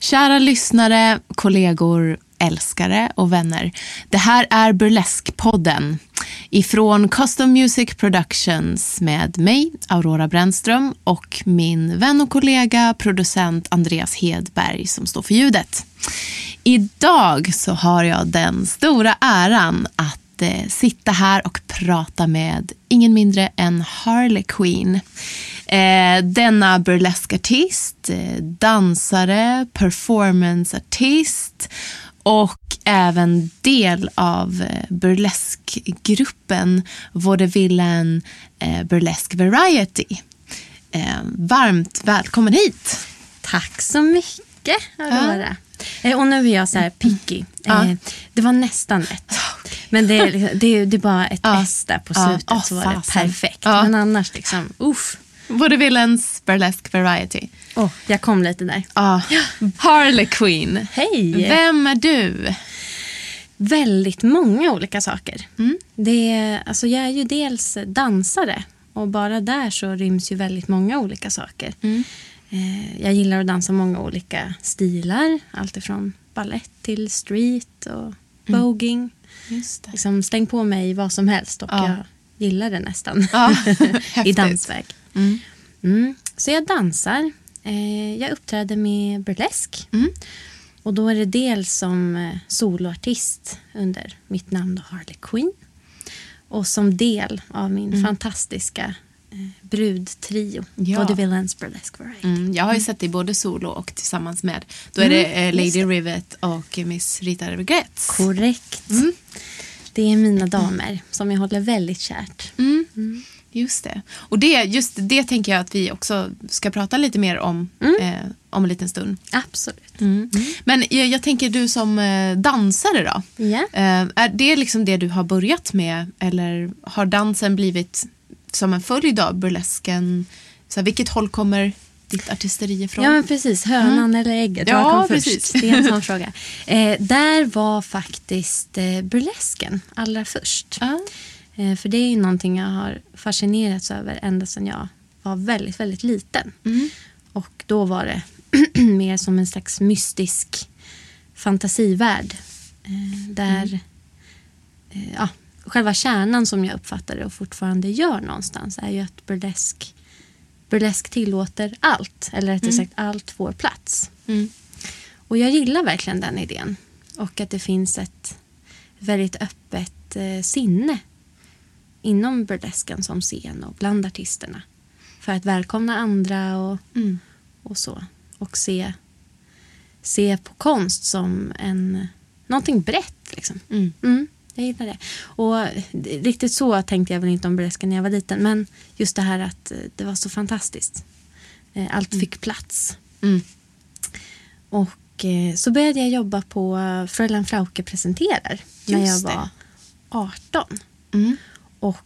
Kära lyssnare, kollegor, älskare och vänner. Det här är Burleskpodden ifrån Custom Music Productions med mig, Aurora Brännström och min vän och kollega, producent Andreas Hedberg som står för ljudet. Idag så har jag den stora äran att eh, sitta här och prata med ingen mindre än Harley Quinn. Eh, denna burleskartist, eh, dansare, performanceartist och även del av eh, burleskgruppen Vaudevillen eh, Burlesque Variety. Varmt välkommen hit. Tack så mycket, Aurora. Eh, Och nu är jag så här picky. Ja. Eh, Det var nästan rätt. Men det är, liksom- det är, det är bara ett Ja. S där på Ja. slutet Åh, så var det perfekt. Ja. Men annars liksom, uff. Vaudevillens Burlesque Variety. Åh, jag kom lite där. Ah, Harley Quinn. Hej! Vem är du? Väldigt många olika saker. Mm. Det alltså jag är ju dels dansare och bara där så ryms ju väldigt många olika saker. Mm. Eh, Jag gillar att dansa många olika stilar. Allt ifrån ballett till street och. Just det. Liksom, stäng på mig vad som helst och Ja. jag gillar det nästan. Ja, I dansväg. Mm. Mm. Så jag dansar. Eh, jag uppträder med burlesk. Mm. Och då är det dels som eh, soloartist under mitt namn då Harley Quinn. Och som del av min fantastiska eh, brudtrio. Ja. Vaudevillens Burlesque Variety. Mm, jag har ju sett dig både solo och tillsammans med. Då är det eh, Lady Rivet och Miss Rita Regrets. Korrekt. Det är mina damer som jag håller väldigt kärt. Mm. Just det. Och det, just det tänker jag att vi också ska prata lite mer om eh, om en liten stund. Absolut. Men jag, jag tänker du som eh, dansare då. Eh, är det liksom det du har börjat med eller har dansen blivit som en följd av burlesken? Så här, vilket håll kommer ditt artisteri ifrån? Ja, men precis. Hönan eller ägget? Ja, Vad kom precis. först? Det är en sån fråga. Eh, där var faktiskt eh, burlesken allra först. Ja. Eh, för det är ju någonting jag har fascinerats över ända sedan jag var väldigt, väldigt liten. Mm. Och då var det mer som en slags mystisk fantasivärld. Eh, där eh, ja, själva kärnan som jag uppfattar det och fortfarande gör någonstans är ju att burlesk, burlesk tillåter allt. Eller rättare sagt allt får plats. Mm. Och jag gillar verkligen den idén. Och att det finns ett väldigt öppet eh, sinne inom burlesken som scen och bland artisterna. För att välkomna andra och, Mm. och så. Och se, se på konst som en, någonting brett. Liksom. Mm. Mm, jag gillar det. Och riktigt så tänkte jag väl inte om burlesken när jag var liten. Men just det här att eh, det var så fantastiskt. Eh, Allt fick plats. Mm. Och eh, så började jag jobba på Fräulein Frauke presenterar när jag Just var 18. Mm. Och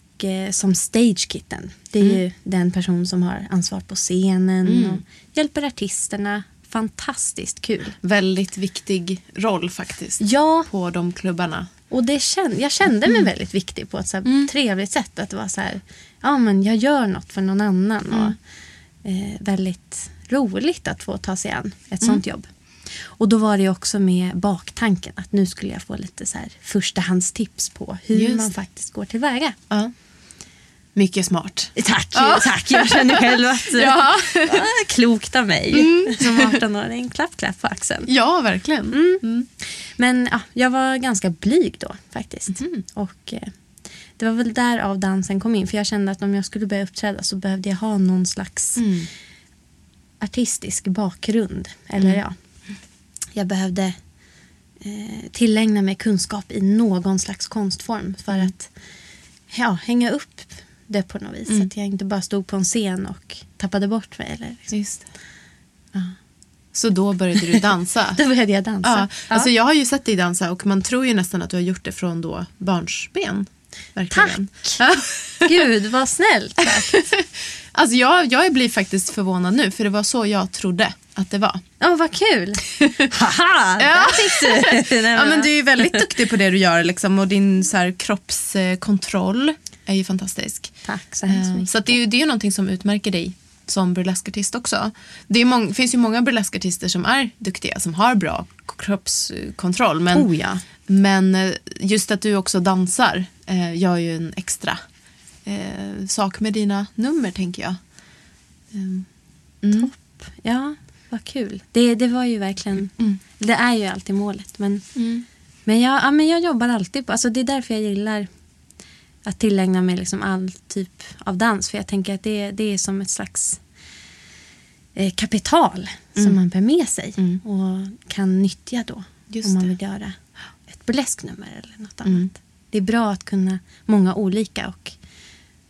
som stagekitten. Det är ju den person som har ansvar på scenen Mm. och hjälper artisterna. Fantastiskt kul. Väldigt viktig roll faktiskt. Ja, På de klubbarna. Och det kände, jag kände mig väldigt viktig på ett så här trevligt sätt. Att det var så här, ja men jag gör något för någon annan. Och, eh, väldigt roligt att få ta sig an ett sånt jobb. Och då var det också med baktanken att nu skulle jag få lite så här förstahandstips på hur Just man faktiskt går tillväga. Ja. Mycket smart. Tack, tack. Jag känner själv att Ja. ah, klokt av mig som 18-åring. Klapp, klapp på axeln. Ja, verkligen. Mm. Men ja, jag var ganska blyg då faktiskt. Och eh, det var väl där av dansen kom in. För jag kände att om jag skulle börja uppträda så behövde jag ha någon slags Mm. artistisk bakgrund. Eller ja, jag behövde eh, tillägna mig kunskap i någon slags konstform för att ja, hänga upp det på något vis. Så att jag inte bara stod på en scen och tappade bort mig. Eller, liksom. Just det. Så då började du dansa? Då började jag dansa. Ja, Ja. alltså jag har ju sett dig dansa och man tror ju nästan att du har gjort det från då barnsben. Verkligen. Tack! Gud, vad snällt. Alltså jag, jag blir faktiskt förvånad nu för det var så jag trodde att det var. Åh, vad kul. Haha, Ja. fick du. Nej, Ja, men du är ju väldigt duktig på det du gör liksom, och din så här, kroppskontroll. Är ju fantastisk. Tack så hemskt Eh, mycket. Så att det, är ju, det är ju någonting som utmärker dig som burleskartist också. Det är mång, finns ju många burleskartister som är duktiga, som har bra kroppskontroll. Men, Oh ja. men eh, just att du också dansar eh, gör ju en extra eh, sak med dina nummer, tänker jag. Mm. Mm. Ja, vad kul. Det, det var ju verkligen... Mm. Det är ju alltid målet. Men, Mm. men, jag, ja, men jag jobbar alltid på... Alltså det är därför jag gillar att tillägna mig liksom all typ av dans. För jag tänker att det, det är som ett slags eh, kapital som man bär med sig Mm. och kan nyttja då. Just om man det. vill göra ett burlesknummer eller något annat. Mm. Det är bra att kunna många olika och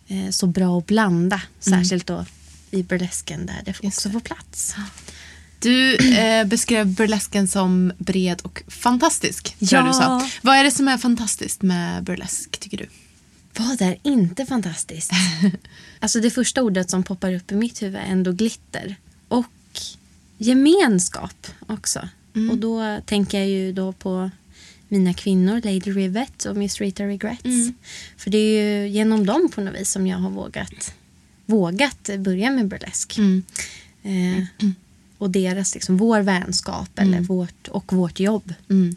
eh, så bra att blanda. Särskilt då i burlesken där det Just också det. får plats. Du eh, beskrev burlesken som bred och fantastisk. Ja. du sa. Vad är det som är fantastiskt med burlesk, tycker du? Vad är inte fantastiskt? alltså det första ordet som poppar upp i mitt huvud är ändå glitter. Och gemenskap också. Mm. Och då tänker jag ju då på mina kvinnor, Lady Rivet och Miss Rita Regrets. Mm. För det är ju genom dem på något vis som jag har vågat, vågat börja med burlesk. Mm. Eh, och deras, liksom, vår vänskap eller vårt, och vårt jobb. Mm.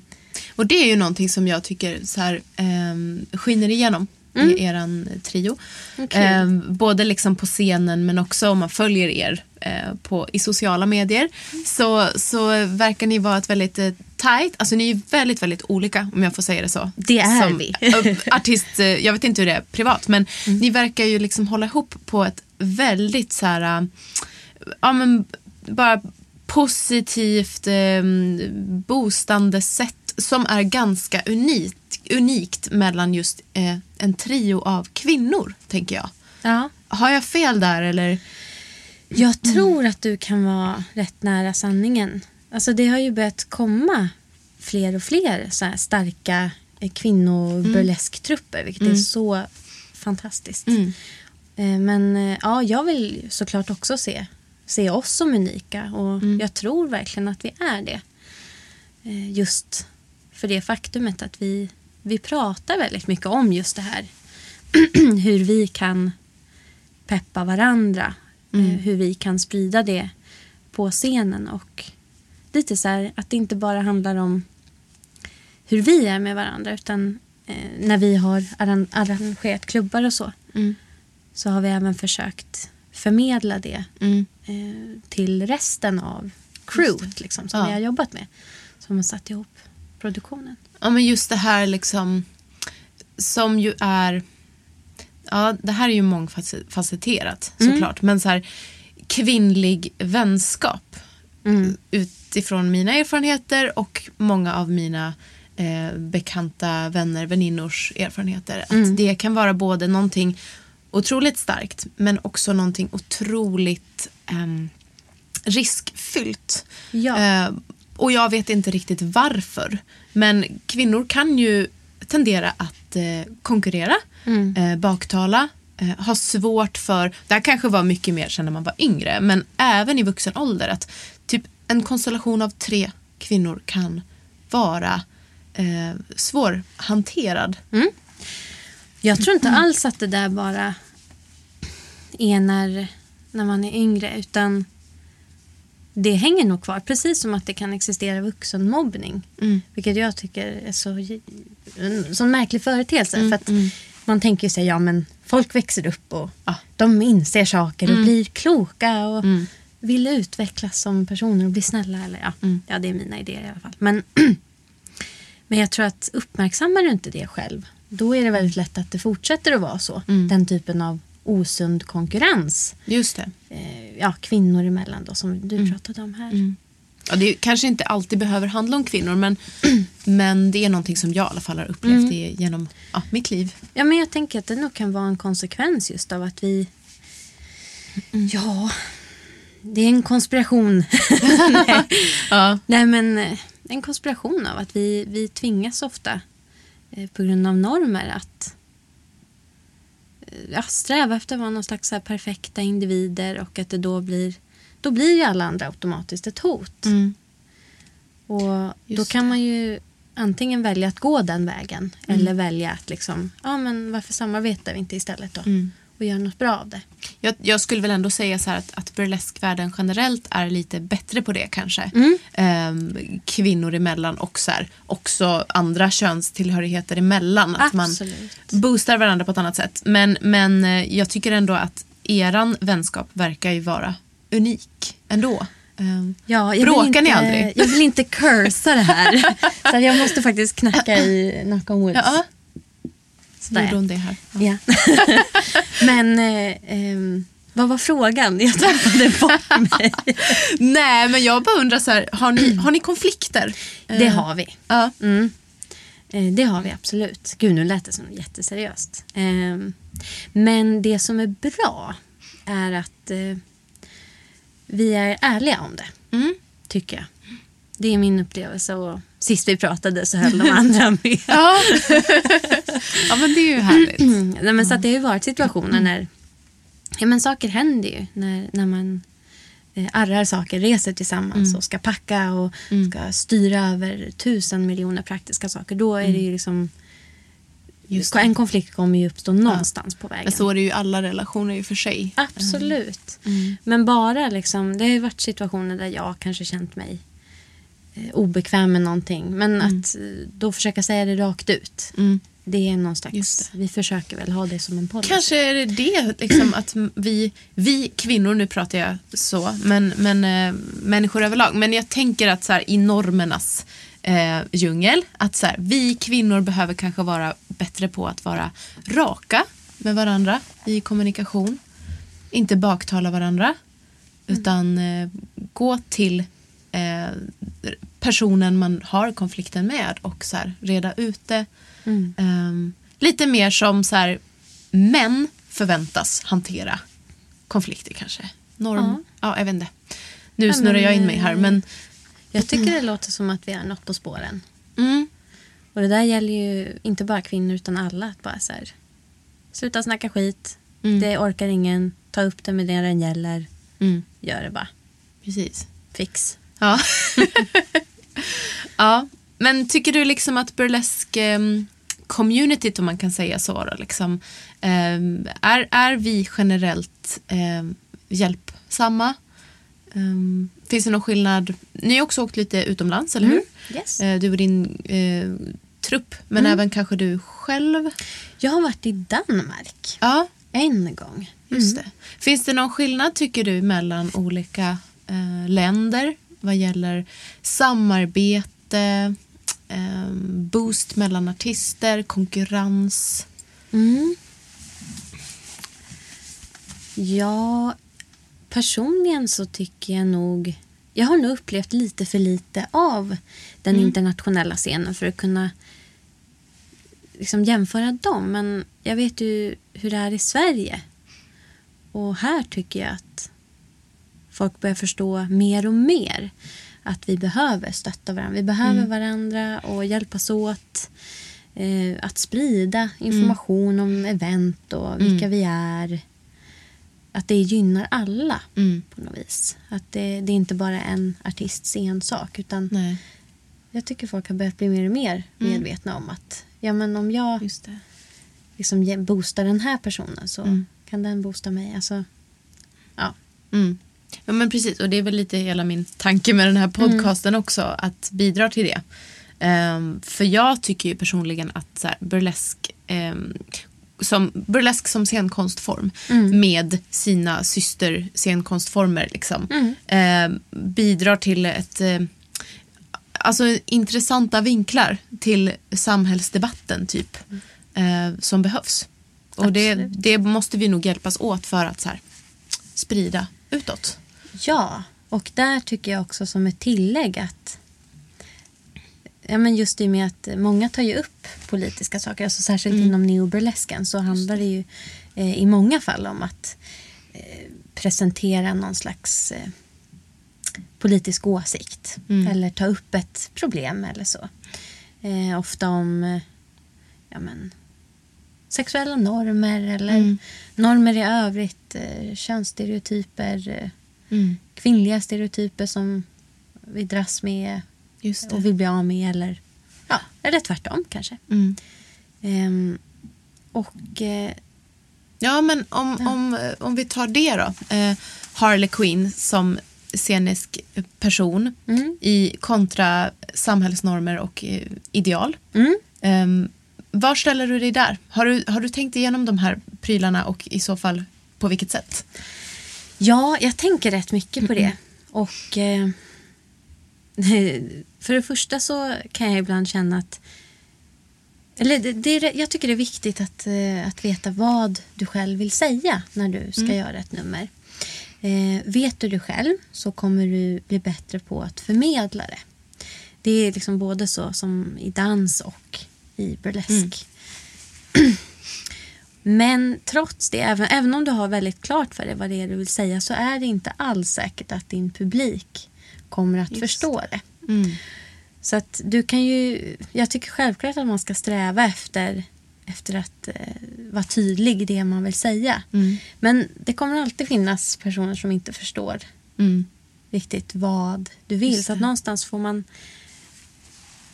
Och det är ju någonting som jag tycker så här, ehm, skiner igenom i eran trio. Okej. Ehm, både liksom på scenen men också om man följer er eh, på, i sociala medier. Så, så verkar ni vara ett väldigt eh, tight, alltså ni är väldigt, väldigt olika om jag får säga det så. Det är Som, vi. eh, artist, eh, jag vet inte hur det är privat men Mm. ni verkar ju liksom hålla ihop på ett väldigt så här, eh, ja men bara positivt eh, boostande sätt som är ganska unikt, unikt mellan just eh, en trio av kvinnor, tänker jag. Ja. Har jag fel där eller? Jag tror att du kan vara rätt nära sanningen. Alltså det har ju börjat komma fler och fler så här starka eh, kvinnoburleskttrupper, vilket är så fantastiskt. Mm. Eh, Men eh, ja, jag vill såklart också se, se oss som unika och jag tror verkligen att vi är det. Just för det faktumet att vi, vi pratar väldigt mycket om just det här. Hur vi kan peppa varandra. eh, Hur vi kan sprida det på scenen. Och lite så här att det inte bara handlar om hur vi är med varandra utan eh, när vi har arran- arrangerat klubbar och så Mm. så har vi även försökt förmedla det Mm. eh, till resten av crewet liksom, som Ja. vi har jobbat med. Som har satt ihop produktionen. Ja men just det här liksom som ju är Ja, det här är ju mångfacetterat såklart. Men så här kvinnlig vänskap Mm. utifrån mina erfarenheter och många av mina eh, bekanta vänner, väninnors erfarenheter. Att Mm. det kan vara både någonting otroligt starkt men också någonting otroligt ehm, riskfyllt. Ja. Eh, och jag vet inte riktigt varför. Men kvinnor kan ju tendera att eh, konkurrera, Mm. eh, baktala, eh, ha svårt för, det här kanske var mycket mer sen när man var yngre, men även i vuxen ålder att typ en konstellation av tre kvinnor kan vara eh, svårhanterad. Jag tror inte alls att det där bara är när, när man är yngre utan det hänger nog kvar. Precis som att det kan existera vuxenmobbning. Mm. Vilket jag tycker är så, en sån märklig företeelse. Mm, för att mm. Man tänker ju sig ja men folk växer upp och Ja. de inser saker och Mm. blir kloka och Mm. vill utvecklas som personer och bli snälla. Eller, ja, Mm. ja, det är mina idéer i alla fall. Men, men jag tror att uppmärksammar du inte det själv då är det väldigt lätt att det fortsätter att vara så. Den typen av osund konkurrens. Just det. Eh, ja, kvinnor emellan då som du Mm. pratade om här. Mm. Ja, det kanske inte alltid behöver handla om kvinnor men, men det är någonting som jag i alla fall har upplevt Mm. genom ja, mitt liv. Ja, men jag tänker att det nog kan vara en konsekvens just av att vi... Ja, det är en konspiration. Nej. Ja. Nej, men eh, en konspiration av att vi, vi tvingas ofta eh, på grund av normer att ja, sträva efter att vara någon slags perfekta individer och att det då blir då blir ju alla andra automatiskt ett hot. Mm. Och då Just kan det. man ju antingen välja att gå den vägen eller välja att liksom, ja men varför samarbetar vi inte istället då? Och göra något bra av det. Jag, jag skulle väl ändå säga så att, att burleskvärlden generellt är lite bättre på det kanske. Ehm, kvinnor emellan och så här, också andra könstillhörigheter emellan. Att man Absolut. boostar varandra på ett annat sätt. Men, men eh, jag tycker ändå att eran vänskap verkar ju vara unik ändå. Ehm, Ja, jag Bråkar inte, ni aldrig? Jag vill inte cursa det här. så jag måste faktiskt knacka i knock on wood. ja, Sådär. gjorde hon det här. Ja. Men eh, ehm, vad var frågan? Jag tappade bort mig. Nej, men jag bara undrar så här, har ni, har ni konflikter? Det Eh, har vi. Ja. Mm. Eh, Det har vi absolut. Gud, nu lät det som jätteseriöst. Ehm, Men det som är bra är att eh, vi är ärliga om det, Mm. tycker jag. Det är min upplevelse och sist vi pratade så höll de andra med. Ja. ja, men det är ju härligt. Nej, men så att det har ju varit situationer när ja, men saker händer ju. När, när man eh, arrar saker, reser tillsammans och ska packa och ska styra över tusen miljoner praktiska saker. Då är det ju liksom... Just det. en konflikt kommer ju uppstå någonstans på vägen. Men så är det ju alla relationer i och för sig. Absolut. Mm. Men bara liksom, det har ju varit situationer där jag kanske känt mig eh, obekväm med någonting. Men att eh, då försöka säga det rakt ut. Mm. Det är någon slags, vi försöker väl ha det som en policy. Kanske är det det, liksom, att vi, vi kvinnor, nu pratar jag så, men, men eh, människor överlag. Men jag tänker att så här, i normernas eh, djungel, att så här, vi kvinnor behöver kanske vara bättre på att vara raka med varandra i kommunikation. Inte baktala varandra, utan eh, gå till eh, personen man har konflikten med och så här, reda ut det. Mm. Ehm, lite mer som så här, män förväntas hantera konflikter kanske. Norm. Ja. jag vet inte. Nu Ja, snurrar men, jag in mig här men Jag tycker det låter som att vi är något på spåren. mm, Och det där gäller ju inte bara kvinnor utan alla. Att bara så här, sluta snacka skit. Mm. Det orkar ingen. Ta upp det med det den gäller. mm, Gör det bara. precis. Fix. Ja. ja. Men tycker du liksom att burlesk um, communityt om man kan säga så då, liksom, ehm, är, är vi generellt um, hjälpsamma? Um, finns det någon skillnad? Ni har också åkt lite utomlands, eller hur? Yes. Eh, du och din eh, trupp, men även kanske du själv. Jag har varit i Danmark Ja, en gång. just det. Finns det någon skillnad tycker du mellan olika eh, länder vad gäller samarbete, eh, boost mellan artister, konkurrens? Mm. Ja, personligen så tycker jag nog... Jag har nog upplevt lite för lite av den internationella scenen för att kunna liksom jämföra dem. Men jag vet ju hur det är i Sverige. Och här tycker jag att folk börjar förstå mer och mer att vi behöver stötta varandra. Vi behöver varandra och hjälpas åt. Eh, att sprida information om event och vilka vi är. Att det gynnar alla Mm. på något vis. Att det, det är inte bara en artists ensak. Utan Nej, jag tycker folk har börjat bli mer och mer medvetna om att ja, men om jag just det. liksom boostar den här personen så Mm. kan den boosta mig. Alltså, ja. Mm. Ja, men precis. Och det är väl lite hela min tanke med den här podcasten också, att bidra till det. Ehm, för jag tycker ju personligen att så här, burlesk, ehm, som, burlesk som scenkonstform med sina syster scenkonstformer liksom, ehm, bidrar till ett eh, alltså intressanta vinklar till samhällsdebatten typ eh, som behövs. Och det, det måste vi nog hjälpas åt för att så här, sprida utåt. Ja, och där tycker jag också som ett tillägg att Ja, men just i och med att många tar ju upp politiska saker, alltså särskilt inom neoburlesken så handlar det ju eh, i många fall om att eh, presentera någon slags eh, politisk åsikt eller ta upp ett problem eller så. Eh, ofta om eh, ja, men, sexuella normer eller normer i övrigt, eh, könsstereotyper, eh, Mm. kvinnliga stereotyper som vi dras med och vill bli av med eller ja, Eller tvärtom kanske. Mm. Ehm, och eh, Ja, men om, om, om vi tar det då. Eh, Harley Quinn som scenisk person Mm. i kontra samhällsnormer och eh, ideal. mm, Um, var ställer du dig där? Har du, har du tänkt igenom de här prylarna och i så fall på vilket sätt? Ja, jag tänker rätt mycket på det. Och eh, för det första så kan jag ibland känna att eller det, det är, jag tycker det är viktigt att, eh, att veta vad du själv vill säga när du ska göra ett nummer. Eh, vet du det själv så kommer du bli bättre på att förmedla det. Det är liksom både så som i dans och i burlesk. Men trots det, även, även om du har väldigt klart för dig vad det är du vill säga så är det inte alls säkert att din publik kommer att Just förstå det. Mm. Så att du kan ju, jag tycker självklart att man ska sträva efter, efter att eh, vara tydlig i det man vill säga. Mm. Men det kommer alltid finnas personer som inte förstår Mm. riktigt vad du vill. Så att någonstans får man...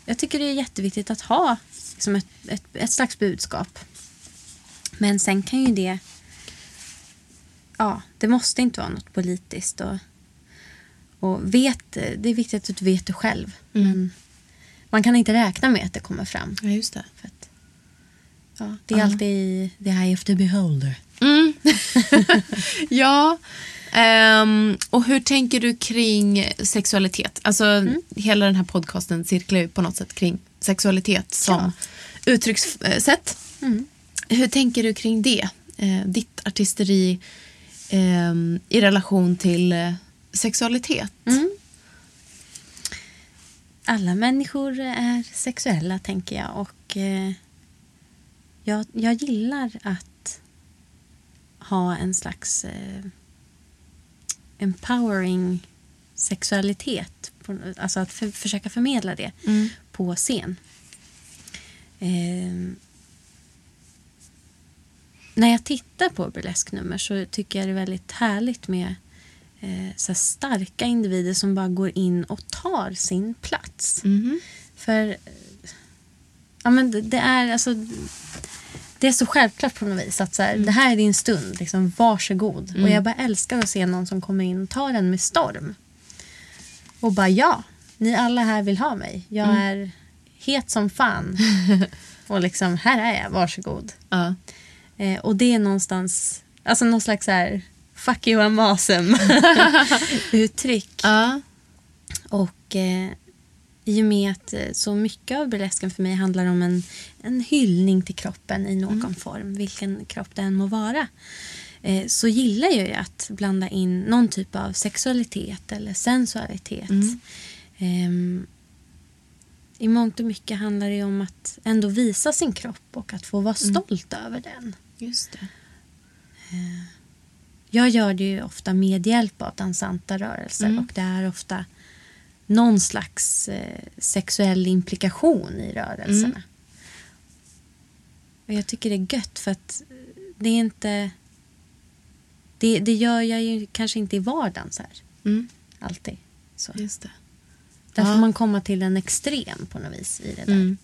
Jag tycker det är jätteviktigt att ha liksom ett, ett, ett slags budskap. Men sen kan ju det... Ja, det måste inte vara något politiskt. Och, och vet, det är viktigt att du vet det själv. Mm. Men man kan inte räkna med att det kommer fram. Ja, just det. För att, ja, det är Ja. alltid the eye of the beholder. Mm. ja. Ehm, och hur tänker du kring sexualitet? Alltså, hela den här podcasten cirklar ju på något sätt kring sexualitet som uttryckssätt. Mm. Hur tänker du kring det? Eh, ditt artisteri ehm, i relation till eh, sexualitet? Mm. Alla människor är sexuella, tänker jag. Och eh, jag, jag gillar att ha en slags eh, empowering sexualitet. Alltså att för, försöka förmedla det Mm. på scen. Eh, när jag tittar på burlesknummer så tycker jag det är väldigt härligt med eh, så starka individer som bara går in och tar sin plats. Mhm. För ja, men det, det är alltså det är så självklart på något vis att så här, det här är din stund, liksom, varsågod. Och jag bara älskar att se någon som kommer in och tar den med storm. Och bara ja, ni alla här vill ha mig. Jag är het som fan. och liksom, här är jag, varsågod. Ja. Eh, och det är någonstans, alltså någon slags så här, fuck you awesome uttryck. Ja. Och eh, i och med att eh, så mycket av burlesken för mig handlar om en, en hyllning till kroppen i någon form, vilken kropp det än må vara, eh, så gillar jag ju att blanda in någon typ av sexualitet eller sensualitet. Mm. Ehm, I mångt och mycket handlar det om att ändå visa sin kropp och att få vara stolt över den. Just det. Jag gör det ju ofta med hjälp av dansanta rörelser Mm. och det är ofta någon slags eh, sexuell implikation i rörelserna. Mm. Och jag tycker det är gött för att det är inte... Det, det gör jag ju kanske inte i vardagen så här, Mm. alltid. Så. Just det. Där Ja. får man komma till en extrem på något vis i det där. Mm.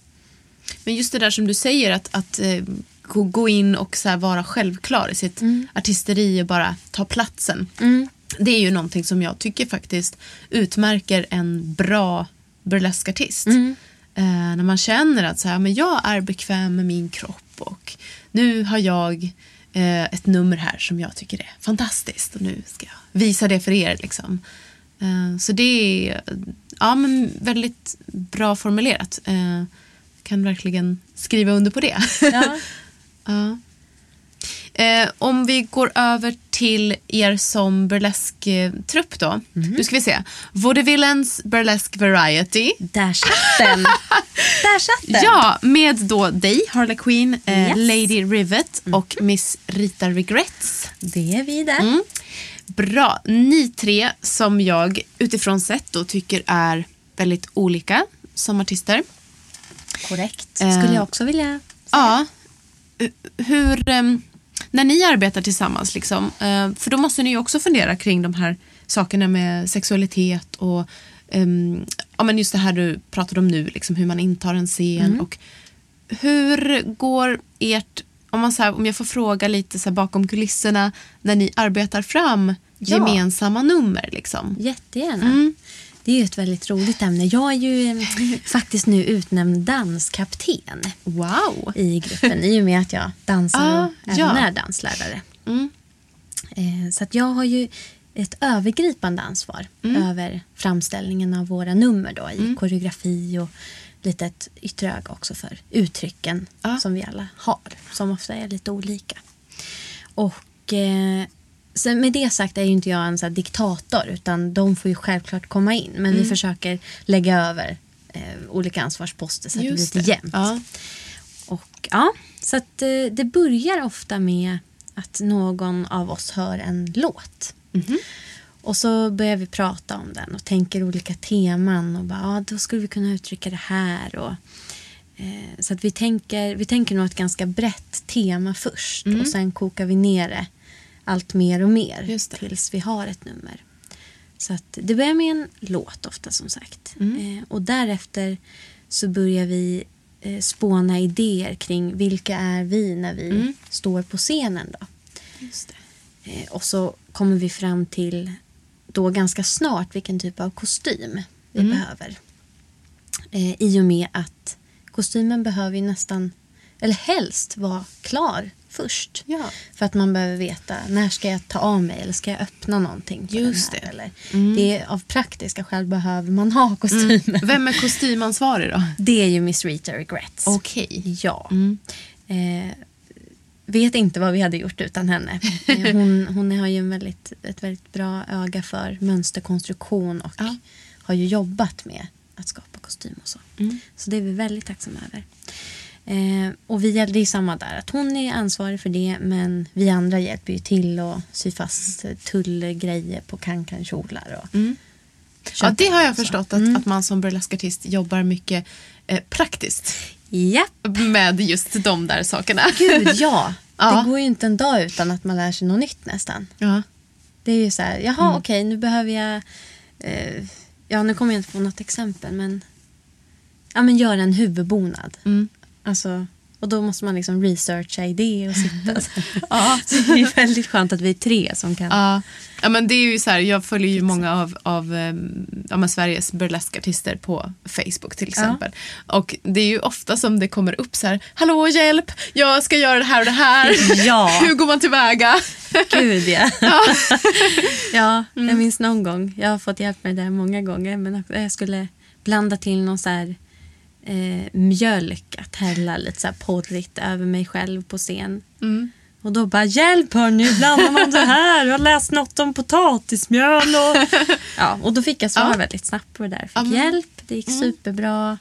Men just det där som du säger att, att eh, gå, in och så vara självklar i sitt Mm. artisteri och bara ta platsen. Mm. Det är ju någonting som jag tycker faktiskt utmärker en bra burleskartist. Mm. Eh, när man känner att så här, men jag är bekväm med min kropp och nu har jag eh, ett nummer här som jag tycker är fantastiskt och nu ska jag visa det för er. Liksom. Eh, så det är ja, men väldigt bra formulerat. Eh, kan verkligen skriva under på det. Ja. Ja. Eh, om vi går över till er som burlesk-trupp då. Nu ska vi se. Vaudevillains Burlesque Variety. Där satt den! Där satt den! Ja, med då dig, Harley Quinn, eh, Yes. Mm. Lady Rivet och Miss Rita Regrets. Det är vi där. Mm. Bra. Ni tre som jag utifrån sett då tycker är väldigt olika som artister. Korrekt. Eh, Skulle jag också vilja Ja. Hu- Hur, ehm, när ni arbetar tillsammans, liksom, eh, för då måste ni ju också fundera kring de här sakerna med sexualitet och ehm, ja, men just det här du pratade om nu, liksom hur man intar en scen. Och hur går ert, om, man så här, om jag får fråga lite så bakom kulisserna, när ni arbetar fram Ja. gemensamma nummer? Liksom. Jättegärna. Mm. Det är ju ett väldigt roligt ämne. Jag är ju eh, faktiskt nu utnämnd danskapten Wow! i gruppen i och med att jag dansar Ah, och även ja. är danslärare. Mm. Eh, Så att jag har ju ett övergripande ansvar Mm. över framställningen av våra nummer då, i koreografi och lite ett yttre öga också för uttrycken Ja. som vi alla har, som ofta är lite olika. Och eh, så med det sagt är ju inte jag en så diktator utan de får ju självklart komma in men Mm. vi försöker lägga över eh, olika ansvarsposter så att det blir Just lite jämnt. Ja. Och, ja, så att, eh, det börjar ofta med att någon av oss hör en låt. Mhm. Och så börjar vi prata om den och tänker olika teman. Och bara, ja, då skulle vi kunna uttrycka det här. Och, eh, så att vi tänker, vi tänker nog ett ganska brett tema först. Mm. Och sen kokar vi ner det allt mer och mer. Tills vi har ett nummer. Så att det börjar med en låt ofta som sagt. Mm. Eh, och därefter så börjar vi eh, spåna idéer kring vilka är vi när vi Mm. står på scenen. Då. Eh, och så kommer vi fram till då ganska snart vilken typ av kostym vi Mm. behöver. Eh, I och med att kostymen behöver ju nästan, eller helst vara klar först. Ja. För att man behöver veta när ska jag ta av mig eller ska jag öppna någonting Just här. det. Eller, Mm. det är, av praktiska skäl behöver man ha kostymen. Vem är kostymansvarig då? Det är ju Miss Rita Regrets. Okej. Ja. Mm. Eh, vet inte vad vi hade gjort utan henne. Hon, hon har ju en väldigt, ett väldigt bra öga för mönsterkonstruktion och Ja. har ju jobbat med att skapa kostym och så. Mm. Så det är vi väldigt tacksamma över. Eh, och vi, det är samma där, att hon är ansvarig för det men vi andra hjälper ju till att sy fast tullgrejer på kankankjolar. Och Mm. Ja, det har jag och förstått att, Mm. att man som burleskartist jobbar mycket eh, praktiskt Ja, med just de där sakerna. gud ja. Ja. Det går ju inte en dag utan att man lär sig något nytt nästan. Ja. Det är ju så här, jaha okej nu behöver jag, eh, ja nu kommer jag inte på något exempel men, ja men göra en huvudbonad. Mm. Alltså, och då måste man liksom researcha det och sitta. Ja. Så det är väldigt skönt att vi är tre som kan. Ja. ja, men det är ju så här, jag följer ju många av, av ehm, ja, Sveriges burleskartister på Facebook till exempel. Och det är ju ofta som det kommer upp så här, hallå hjälp, jag ska göra det här och det här. Ja. Hur går man tillväga? Gud ja. Ja. ja, Mm. jag minns någon gång, jag har fått hjälp med det många gånger, men jag skulle blanda till någon så här eh, mjölk att hälla lite så här porrigt över mig själv på scen. Mm. Och då bara hjälp hörni, blandar man det här? Jag har läst något om potatismjöl. Och, ja, och då fick jag svar Ja. väldigt snabbt på det där. Fick men- hjälp, det gick superbra.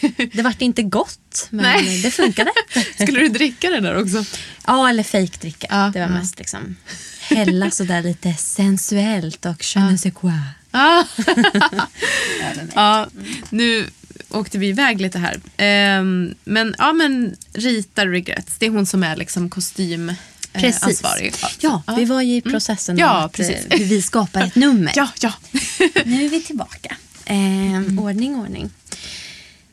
Det vart inte gott, men Nej. det funkade. Skulle du dricka det där också? Ja, eller fejkdricka. Ja, det var ja. mest liksom hälla sådär lite sensuellt och je ne sais quoi. Ja, nu åkte vi iväg lite här. Ehm, men, ja, men Rita Regrets, det är hon som är liksom kostym eh, Precis. ansvarig. Ja, vi var ju i processen Ja, av att, eh, precis. hur vi skapar ett nummer. Ja, ja. Nu är vi tillbaka. Ehm, Ordning, ordning.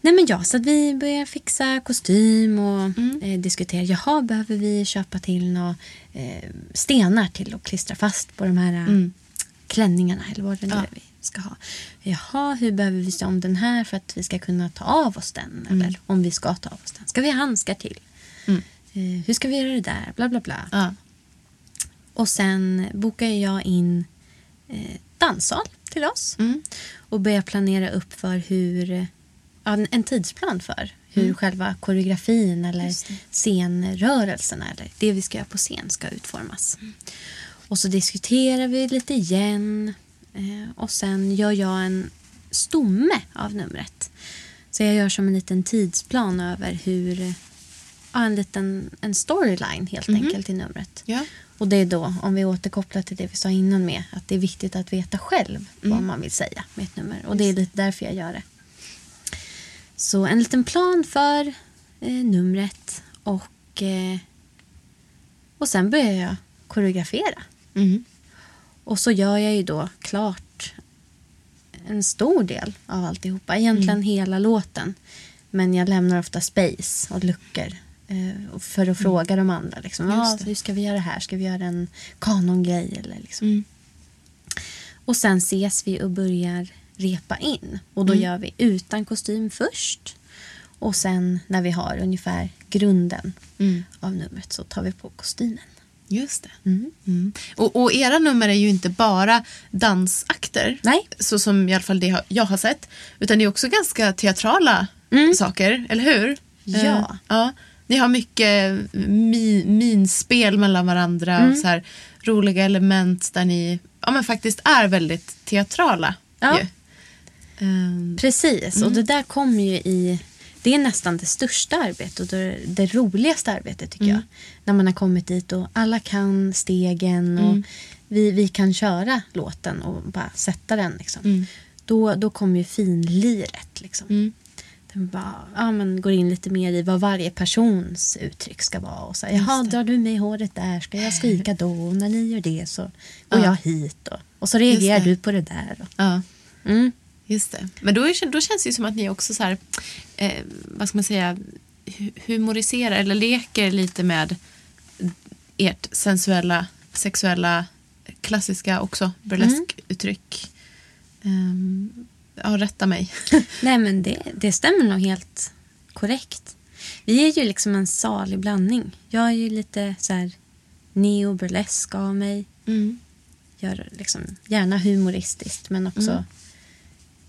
Nej men ja, så att vi börjar fixa kostym och eh, diskutera. Jaha, behöver vi köpa till några eh, stenar till att klistra fast på de här eh, klänningarna eller vad det nu Ja. är vi ska ha. Jaha, hur behöver vi se om den här för att vi ska kunna ta av oss den? Eller om vi ska ta av oss den. Ska vi ha handskar till? Mm. Eh, hur ska vi göra det där? Bla bla bla. ja. Och sen bokar jag in eh, danssal till oss. Mm. Och börjar planera upp för hur, en- en tidsplan för hur själva koreografin eller Mm. Scenrörelserna eller det vi ska göra på scen ska utformas. Och så diskuterar vi lite igen. Eh, och sen gör jag en stomme av numret. Så jag gör som en liten tidsplan över hur, ja, en liten en storyline helt Mhm. enkelt i numret. ja. Och det är då, om vi återkopplar till det vi sa innan med, att det är viktigt att veta själv vad man vill säga med ett nummer. Och det är lite därför jag gör det. Så en liten plan för eh, numret och, eh, och sen börjar jag koreografera. Mm. Och så gör jag ju då klart en stor del av alltihopa. Egentligen Mm. hela låten. Men jag lämnar ofta space och luckor. eh, för att fråga de andra. Liksom, Mm. Ah, det. hur ska vi göra här? Ska vi göra en kanongrej? Eller liksom. Mm. Och sen ses vi och börjar repa in. Och då Mm. gör vi utan kostym först. Och sen när vi har ungefär grunden Mm. av numret så tar vi på kostymen. Just det. Mm. Mm. Och, och era nummer är ju inte bara dansakter. Nej. Så som i alla fall det jag har sett. Utan det är också ganska teatrala Mm. saker, eller hur? Ja. Eh, ja. Ni har mycket mi, minspel mellan varandra Mm. och så här roliga element där ni ja, men faktiskt är väldigt teatrala. Ja. Ehm, Precis, Mm. och det där kommer ju i... Det är nästan det största arbetet och det, det roligaste arbetet tycker Mm. jag. När man har kommit dit och alla kan stegen och Mm. vi, vi kan köra låten och bara sätta den. Liksom. Mm. Då, då kommer ju finliret. Liksom. mm. Den bara, ja, men går in lite mer i vad varje persons uttryck ska vara. Och så, Jaha, drar du mig i håret där? Ska jag skrika då? Och när ni gör det så går Ja. jag hit. Och, och så reagerar du på det där. Och, Ja. Mm. Just det. Men då, är, då känns det ju som att ni också så här, eh, vad ska man säga, hu- humoriserar eller leker lite med ert sensuella, sexuella, klassiska också burleskuttryck. Um, ja, rätta mig. Nej, men det, det stämmer nog helt korrekt. Vi är ju liksom en salig blandning. Jag är ju lite så här neo-burlesk av mig. Mm. Gör liksom gärna humoristiskt, men också Mm.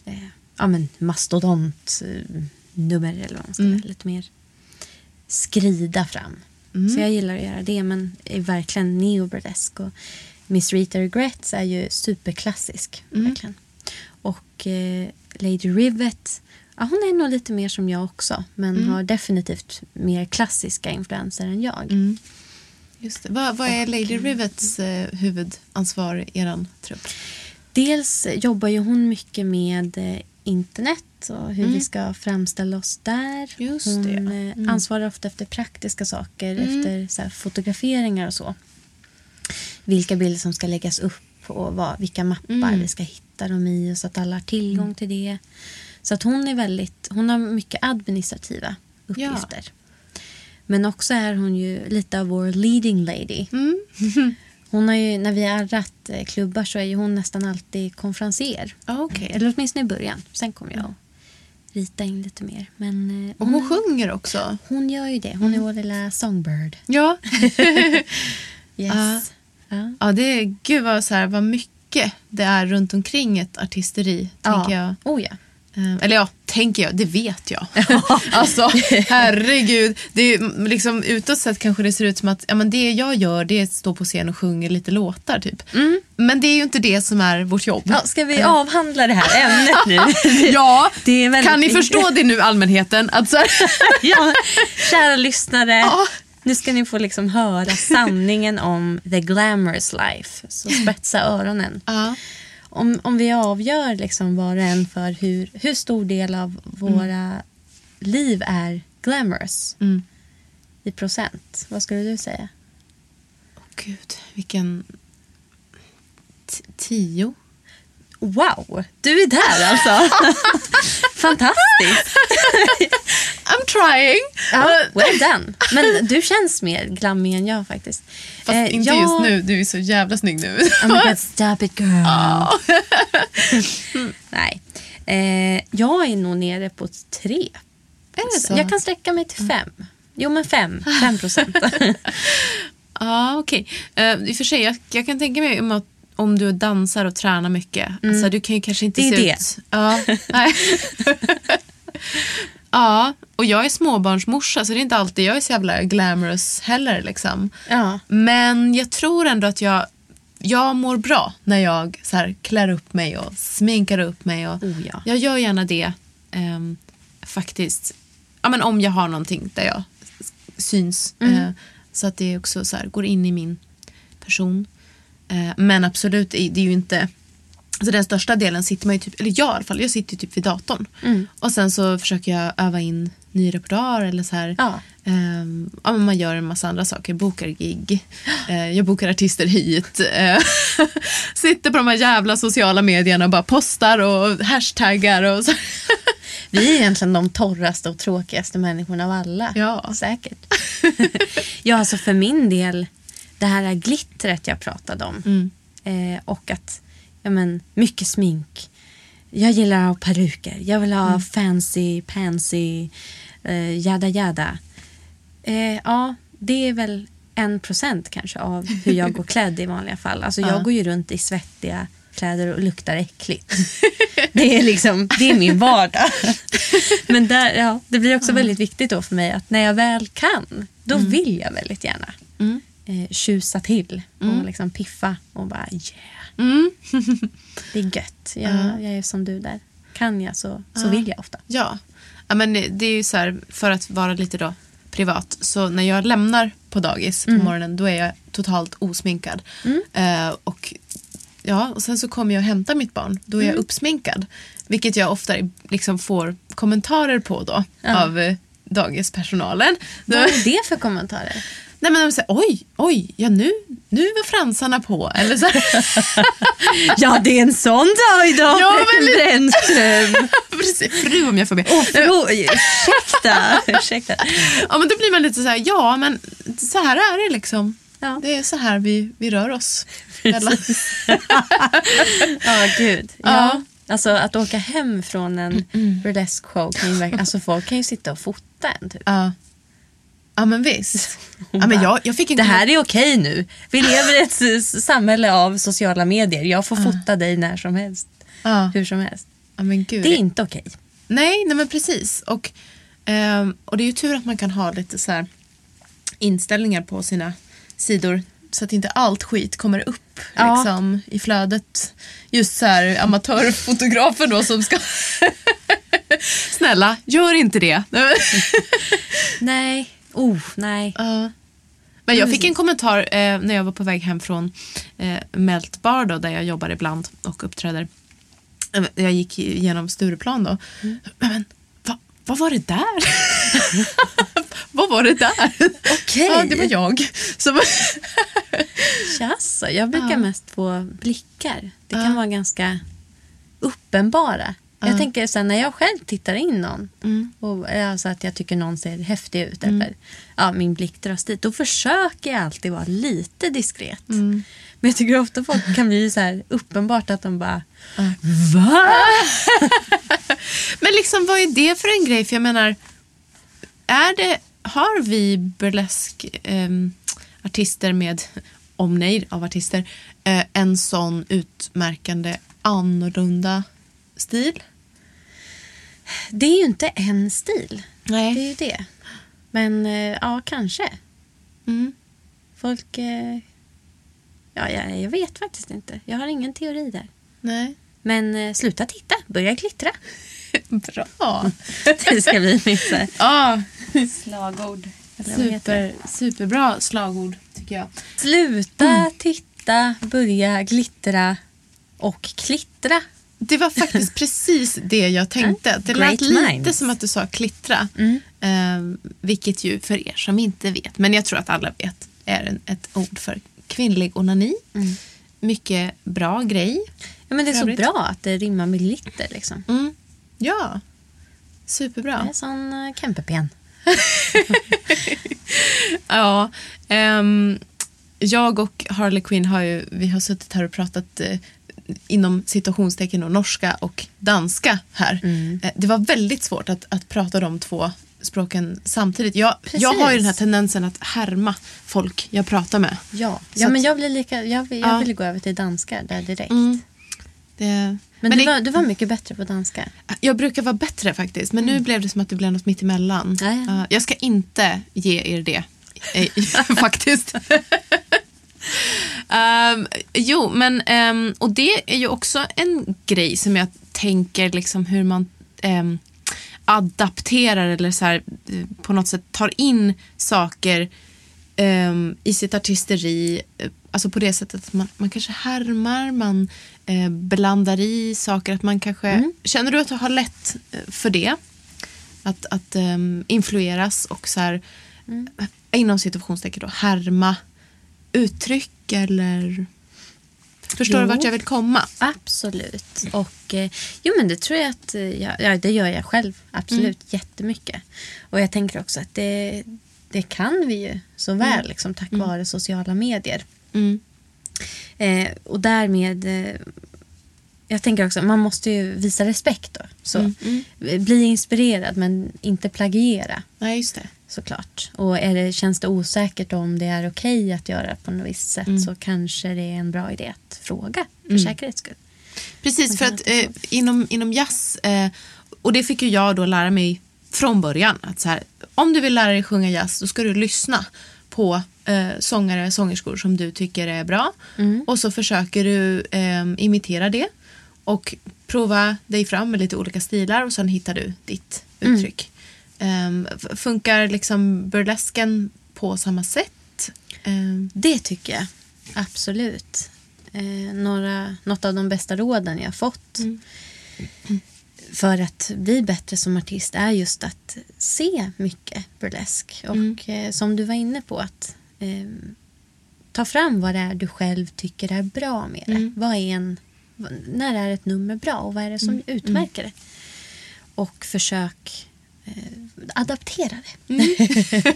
Eh, ja, men mastodont eh, nummer eller vad man ska Mm. Lite mer skrida fram. Mm. Så jag gillar att göra det, men är verkligen neo-burlesk. Och Miss Rita Regrets är ju superklassisk. Mm. Verkligen. Och eh, Lady Rivet, ja, hon är nog lite mer som jag också. Men Mm. har definitivt mer klassiska influenser än jag. Mm. Just det. Vad, vad är Lady Rivets eh, huvudansvar i er trupp? Dels jobbar ju hon mycket med eh, internet och hur Mm. vi ska framställa oss där. Just hon det, ja. eh, Mm. ansvarar ofta efter praktiska saker, Mm. efter så här, fotograferingar och så. Vilka bilder som ska läggas upp och vad, vilka mappar Mm. vi ska hitta dem i så att alla har tillgång till det. Så att hon är väldigt, hon har mycket administrativa uppgifter. Men också är hon ju lite av vår leading lady. Mm. Hon har ju, när vi har arrat eh, klubbar så är ju hon nästan alltid konferenser. Ah, Okej. Eller åtminstone i början. Sen kommer jag att rita in lite mer. Men eh, Och hon sjunger också. hon gör ju det. Hon är vår lilla songbird. Ja. Yes. Ja. Ja. Ja, det är, gud vad, så här, vad mycket det är runt omkring ett artisteri, tänker jag. Oh ja. Eh, Eller ja, tänker jag, det vet jag. alltså, herregud. Det är, liksom, utåt sett kanske det ser ut som att ja, men det jag gör det är att stå på scen och sjunga lite låtar. Typ. Mm. Men det är ju inte det som är vårt jobb. ja. Ska vi avhandla det här ämnet nu? Ja, väldigt- kan ni förstå det nu allmänheten? Att så ja. Kära lyssnare. Ja. Nu ska ni få liksom höra sanningen om the glamorous life. Så spetsa öronen. ja. Om, om vi avgör liksom var och en för hur, hur stor del av våra liv är glamorous Mm. i procent, vad skulle du säga? Åh, Gud, vilken... T- tio? Wow, du är där alltså. Fantastiskt. I'm trying! Ja, well done. Men du känns mer glammig än jag faktiskt. Fast Eh, inte jag- just nu, du är så jävla snygg nu. Oh my God, stop it girl. Ja. Nej. Eh, jag är nog nere på tre. Är det så? Jag kan sträcka mig till fem. Jo men fem. Fem procent. Ja, okej. Eh, I och för sig, jag, jag kan tänka mig att, om du dansar och tränar mycket. Alltså, du kan ju kanske inte Det är se det. ut... Ja, nej. ja, och jag är småbarnsmorsa så det är inte alltid jag är så jävla glamorous heller. Liksom. ja. Men jag tror ändå att jag, jag mår bra när jag så här, klär upp mig och sminkar upp mig. Och Oh, ja. Jag gör gärna det ehm, faktiskt. Ja, men om jag har någonting där jag syns. Mm. Eh, så att det också så här, går in i min person. Eh, men absolut, det är ju inte... Alltså den största delen sitter man ju typ, eller jag i alla fall, jag sitter ju typ vid datorn. Mm. Och sen så försöker jag öva in ny repertoar eller så här. Ja. Ehm, ja, men man gör en massa andra saker, bokar gig, Eh, jag bokar artister hit, Eh, sitter på de här jävla sociala medierna och bara postar och hashtaggar och så. Vi är egentligen de torraste och tråkigaste människorna av alla. Ja. Säkert. ja, alltså för min del, det här glittret jag pratade om. Mm. Eh, och att, ja men, mycket smink. Jag gillar att ha peruker. Jag vill ha fancy, pansy, eh, jada jada. Eh, ja, det är väl en procent kanske av hur jag går klädd i vanliga fall. Alltså jag Ja. går ju runt i svettiga kläder och luktar äckligt. Det är liksom, det är min vardag. Men där, ja, det blir också väldigt viktigt då för mig att när jag väl kan, då vill jag väldigt gärna Mm. Eh, tjusa till och liksom piffa och bara yeah. Mm. Det är gött. Jag, Ja. jag är som du där. Kan jag så, så vill jag ofta. Ja, ja men det är ju så här, för att vara lite då privat. Så när jag lämnar på dagis på morgonen då är jag totalt osminkad. Eh, och, ja, och sen så kommer jag och hämtar mitt barn. Då är jag uppsminkad. Vilket jag ofta liksom får kommentarer på då av eh, dagispersonalen. Vad är det för kommentarer? Nej men de säger oj, oj, ja nu, nu var fransarna på. Eller så. Ja, det är en sån dag idag. Ja, men Brännström. Fru om jag får be. Åh, förlåt. ursäkta. ursäkta. Ja men då blir man lite så här, ja men så här är det liksom. Ja. Det är så här vi, vi rör oss. Ja, gud. Ja. Ja. Alltså att åka hem från en burlesque show alltså folk kan ju sitta och fota en typ. Ja. Ja men visst. Ja, men jag, jag fick en Det här är okej nu. Vi lever i ett samhälle av sociala medier. Jag får fota dig när som helst. Hur som helst. ja men gud. Det är inte okej. Nej, nej men precis. Och, ehm, och det är ju tur att man kan ha lite så inställningar på sina sidor så att inte allt skit kommer upp Ja. liksom, i flödet. Just så här amatörfotografer då som ska... Snälla, gör inte det. Nej. Oh, nej. Ja. Men jag fick en kommentar eh, när jag var på väg hem från eh, Melt Bar då, där jag jobbar ibland och uppträder. Eh, Jag gick igenom Stureplan då. Men va, vad var det där? vad var det där? Okej. Ja, det var jag. Som, Jaså, jag brukar Ja. mest få blickar. Det kan Ja. vara ganska uppenbara. Jag Ja. tänker sen när jag själv tittar in någon Mm. och alltså att jag tycker någon ser häftig ut eller ja, min blick dras dit. Då försöker jag alltid vara lite diskret. Mm. Men jag tycker ofta folk kan bli så här uppenbart att de bara Ja. Va? Men liksom vad är det för en grej? För jag menar, är det, har vi burlesk ehm, artister med omnejd av artister eh, en sån utmärkande annorlunda stil? Det är ju inte en stil. Nej. Det är ju det. Men eh, ja, kanske. Mm. Folk... Eh, ja, jag, jag vet faktiskt inte. Jag har ingen teori där. Nej. Men eh, sluta titta, börja glittra. Bra. Det ska bli mitt så här Ja, slagord. Super, superbra slagord tycker jag. Sluta titta, börja glittra och klittra. Det var faktiskt precis det jag tänkte. Det lät Great lite minds. som att du sa klittra. Mm. Eh, vilket ju för er som inte vet, men jag tror att alla vet, är en, ett ord för kvinnlig onani. Mm. Mycket bra grej. Ja, men det är så bra att det rimmar med glitter. Liksom. Mm. Ja, superbra. är sån uh, kämpepen. Ja, ehm, jag och Harley Quinn har ju, vi har suttit här och pratat eh, inom situationstecken och norska och danska här. Mm. Eh, det var väldigt svårt att, att prata de två språken samtidigt. Jag, jag har ju den här tendensen att härma folk jag pratar med. Ja, Så ja men jag, blir lika, jag, vill, jag Ja. vill gå över till danska där direkt. Mm. Det, Men, men du, det, var, du var mycket bättre på danska. jag brukar vara bättre faktiskt, men nu blev det som att det blev något mitt emellan. Ja, ja. Jag ska inte ge er det, eh, faktiskt. Ehm, jo, men ehm, och det är ju också en grej som jag tänker liksom hur man ehm, adapterar eller så här, eh, på något sätt tar in saker i sitt artisteri. eh, Alltså på det sättet att man, man kanske härmar, man eh, blandar i saker. Att man kanske, Känner du att du har lätt eh, för det? Att, att ehm, influeras och så här, inom situationstecken då, härma uttryck eller... Förstår du vart jag vill komma? Absolut. Och eh, jo men det tror jag att, eh, jag, ja det gör jag själv absolut jättemycket. Och jag tänker också att det, det kan vi ju så väl liksom tack vare sociala medier. Mm. Eh, och därmed, eh, jag tänker också, man måste ju visa respekt då. Så, Mm, Bli inspirerad men inte plagiera Nej, just det. Såklart. Och är det, känns det osäkert om det är okej att göra på något visst sätt så kanske det är en bra idé att fråga för säkerhets skull. Precis, för att eh, inom, inom jazz, eh, och det fick ju jag då lära mig från början, att så här, om du vill lära dig sjunga jazz då ska du lyssna på eh, sångare, sångerskor som du tycker är bra och så försöker du eh, imitera det och prova dig fram med lite olika stilar och sen hittar du ditt uttryck. F- funkar liksom burlesken på samma sätt? Ehm, Det tycker jag. Absolut. Eh, några, något av de bästa råden jag fått för att bli bättre som artist är just att se mycket burlesk. Och eh, som du var inne på, att eh, ta fram vad det är du själv tycker är bra med det. Vad är en, när är ett nummer bra och vad är det som utmärker det? Och försök eh, adaptera det.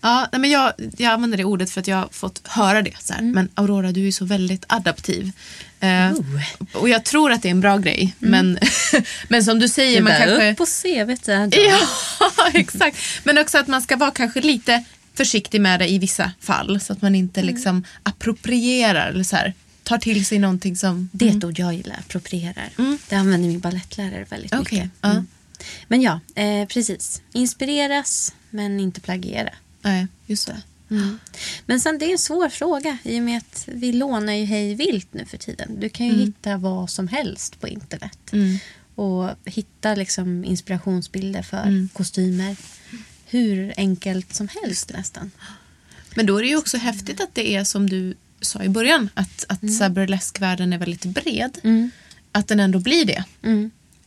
Ja, nej, men jag, jag använder det ordet för att jag har fått höra det. Så här. Men Aurora, du är så väldigt adaptiv. Oh. Och jag tror att det är en bra grej. Men, men som du säger, Det man kanske... upp på CVt. Ja, exakt. Men också att man ska vara kanske lite försiktig med det i vissa fall. Så att man inte liksom approprierar eller så här, tar till sig någonting som... Det är ett ord jag gillar, approprierar. Det använder min ballettlärare väldigt Okej, mycket. ja. Mm. Men ja, eh, precis. Inspireras men inte plagiera. Nej, just det. Men sen det är en svår fråga i och med att vi lånar ju hej vilt nu för tiden. Du kan ju hitta vad som helst på internet. Mm. Och hitta liksom inspirationsbilder för kostymer. Hur enkelt som helst nästan. Men då är det ju också häftigt att det är som du sa i början. Att, att mm. burleskvärlden är väldigt bred. Att den ändå blir det.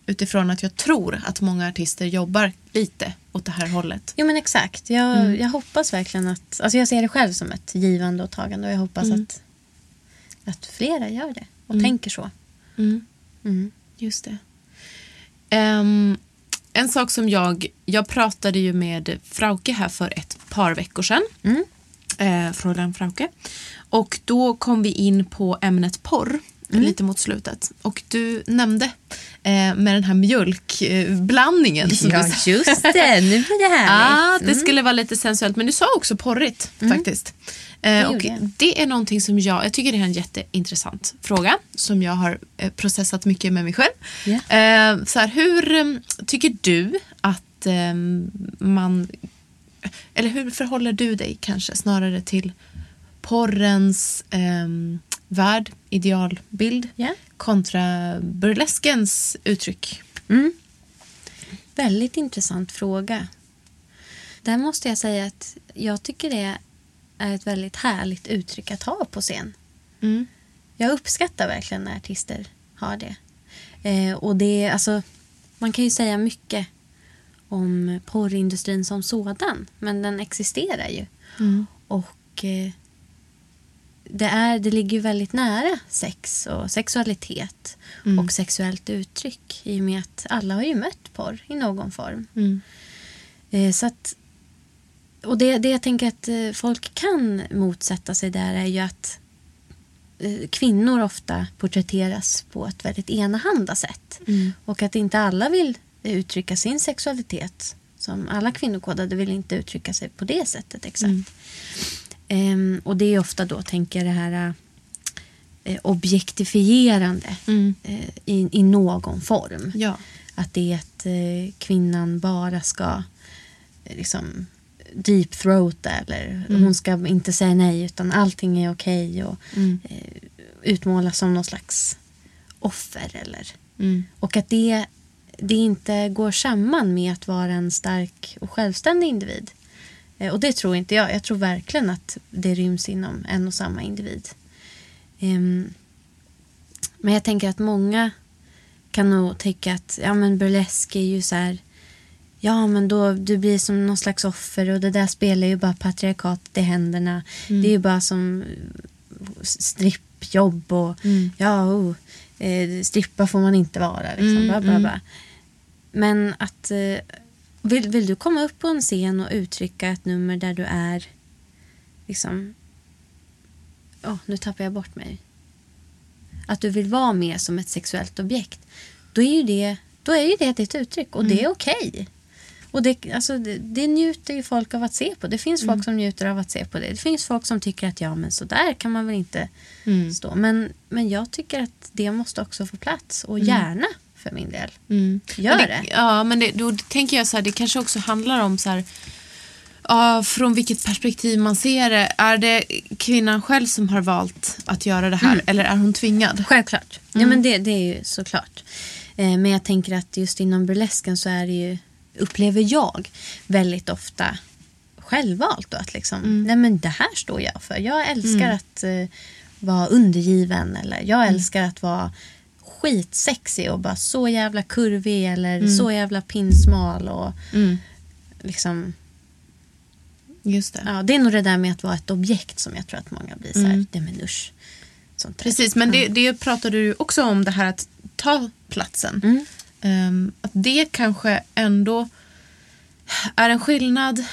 Mm. Utifrån att jag tror att många artister jobbar lite åt det här hållet. Jo men exakt. Jag, jag hoppas verkligen att... Alltså jag ser det själv som ett givande och tagande och jag hoppas att, att flera gör det och tänker så. Mm. Just det. Ehm, en sak som jag... Jag pratade ju med Frauke här för ett par veckor sedan. Mm. Eh, Fräulein Frauke. Och då kom vi in på ämnet porr. Lite mot slutet. Och du nämnde eh, med den här mjölkblandningen. du Ja just det, nu blir det härligt. det skulle vara lite sensuellt. Men du sa också porrigt faktiskt. Eh, och det är någonting som jag, jag tycker det är en jätteintressant fråga som jag har eh, processat mycket med mig själv. Eh, så här, hur eh, tycker du att eh, man, eller hur förhåller du dig kanske snarare till porrens eh, värld, idealbild Ja. kontra burleskens uttryck? Mm. Väldigt intressant fråga. Där måste jag säga att jag tycker det är ett väldigt härligt uttryck att ha på scen. Mm. Jag uppskattar verkligen när artister har det. Eh, och det alltså, man kan ju säga mycket om porrindustrin som sådan, men den existerar ju. Mm. Och eh, det, är, det ligger ju väldigt nära sex och sexualitet Mm. och sexuellt uttryck i och med att alla har ju mött porr i någon form. Mm. Eh, så att, och det, det jag tänker att eh, folk kan motsätta sig där är ju att eh, kvinnor ofta porträtteras på ett väldigt enahanda sätt. Mm. Och att inte alla vill uttrycka sin sexualitet. Som alla kvinnokodade vill inte uttrycka sig på det sättet exakt. Mm. Ehm, och det är ofta då, tänker jag, det här eh, objektifierande Mm. eh, i, i någon form. Ja. Att det är att eh, kvinnan bara ska liksom deep throata eller hon ska inte säga nej utan allting är okej och Mm. utmålas som någon slags offer eller Mm. och att det, det inte går samman med att vara en stark och självständig individ. Eh, och det tror inte jag. Jag tror verkligen att det ryms inom en och samma individ. Ehm, men jag tänker att många kan nog tycka att ja, men burlesk är ju så här ja men då du blir som någon slags offer och det där spelar ju bara patriarkatet i händerna. Mm. Det är ju bara som strippjobb och Mm. ja, oh, eh, strippa får man inte vara. Liksom, Mm, bla, bla, mm. bla. Men att eh, vill, vill du komma upp på en scen och uttrycka ett nummer där du är liksom Åh, nu tappar jag bort mig. Att du vill vara med som ett sexuellt objekt. Då är ju det, då är ju det ditt uttryck och det är okej. Och det, alltså, det, det njuter ju folk av att se på. Det finns folk som njuter av att se på det. Det finns folk som tycker att ja, men så där kan man väl inte Mm. stå. Men, men jag tycker att det måste också få plats. Och gärna för min del. Mm. Gör Men det. Ja, men det, då tänker jag så här, det kanske också handlar om så här, ja, från vilket perspektiv man ser det. Är det kvinnan själv som har valt att göra det här Mm. eller är hon tvingad? Självklart. Ja, men det, det är ju såklart. Eh, men jag tänker att just inom burlesken så är det ju, upplever jag väldigt ofta självvalt. Då, att liksom, nej men det här står jag för. Jag älskar att eh, vara undergiven eller jag älskar att vara skitsexig och bara så jävla kurvig eller så jävla pinsmal och Mm. liksom Just det. Ja, det är nog det där med att vara ett objekt som jag tror att många blir så här, Mm. nej men usch. Sånt. Precis, men det, det pratade du också om det här att ta platsen. Mm. Ehm, att det kanske ändå är en skillnad